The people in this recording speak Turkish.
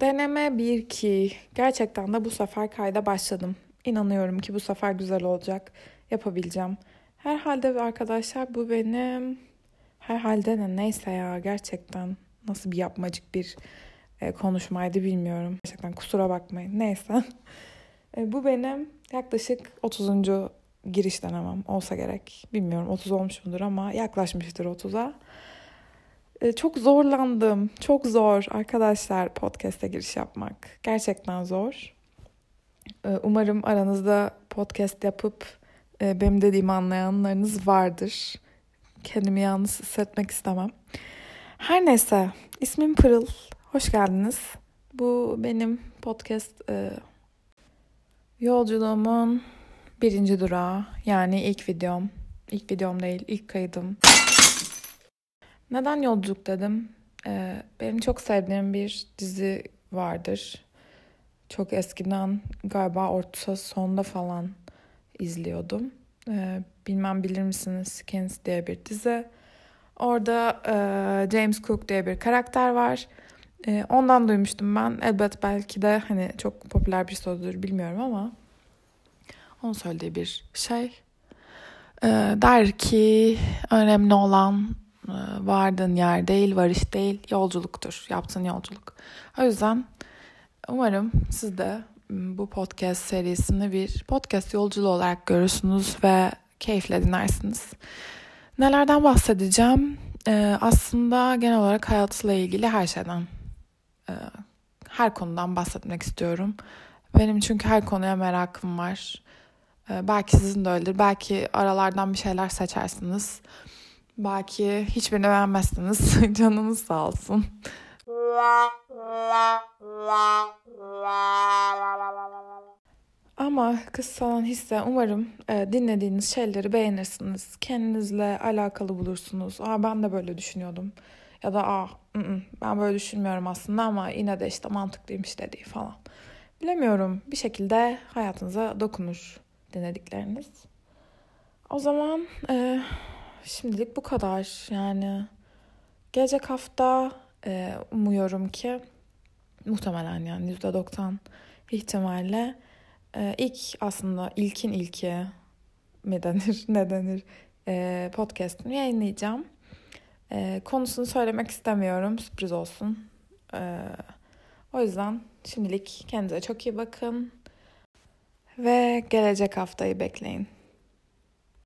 Deneme 1-2. Gerçekten de bu sefer kayda başladım. İnanıyorum ki bu sefer güzel olacak. Yapabileceğim. Herhalde arkadaşlar bu benim herhalde ne neyse ya gerçekten nasıl bir yapmacık bir e, konuşmaydı bilmiyorum. Gerçekten kusura bakmayın. Neyse. E, bu benim yaklaşık 30. giriş denemem olsa gerek. Bilmiyorum 30 olmuş mudur ama yaklaşmıştır 30'a. E, çok zorlandım. Çok zor arkadaşlar podcast'e giriş yapmak. Gerçekten zor. E, umarım aranızda podcast yapıp e, benim dediğimi anlayanlarınız vardır. Kendimi yalnız hissetmek istemem. Her neyse ismim Pırıl. Hoş geldiniz. Bu benim podcast e, yolculuğumun birinci durağı. Yani ilk videom. İlk videom değil, ilk kaydım. Neden yolculuk dedim? Ee, benim çok sevdiğim bir dizi vardır. Çok eskiden galiba orta sonda falan izliyordum. Ee, bilmem bilir misiniz Skins diye bir dizi. Orada e, James Cook diye bir karakter var. E, ondan duymuştum ben. Elbet belki de hani çok popüler bir sorudur bilmiyorum ama onun söylediği bir şey. E, der ki önemli olan vardığın yer değil, varış değil, yolculuktur. Yaptığın yolculuk. O yüzden umarım siz de bu podcast serisini bir podcast yolculuğu olarak görürsünüz ve keyifle dinlersiniz. Nelerden bahsedeceğim? Ee, aslında genel olarak hayatla ilgili her şeyden, e, her konudan bahsetmek istiyorum. Benim çünkü her konuya merakım var. Ee, belki sizin de öyledir. Belki aralardan bir şeyler seçersiniz. Belki hiçbirini beğenmezsiniz. Canınız sağ olsun. Ama kıssalan hisse umarım e, dinlediğiniz şeyleri beğenirsiniz. Kendinizle alakalı bulursunuz. Aa ben de böyle düşünüyordum. Ya da aa ı-ı, ben böyle düşünmüyorum aslında ama yine de işte mantıklıymış dediği falan. Bilemiyorum. Bir şekilde hayatınıza dokunur dinledikleriniz. O zaman e, şimdilik bu kadar. Yani gelecek hafta e, umuyorum ki muhtemelen yani %90 ihtimalle ee, ilk aslında ilkin ilki mi denir ne denir e, podcast'ını yayınlayacağım. E, konusunu söylemek istemiyorum sürpriz olsun. E, o yüzden şimdilik kendinize çok iyi bakın ve gelecek haftayı bekleyin.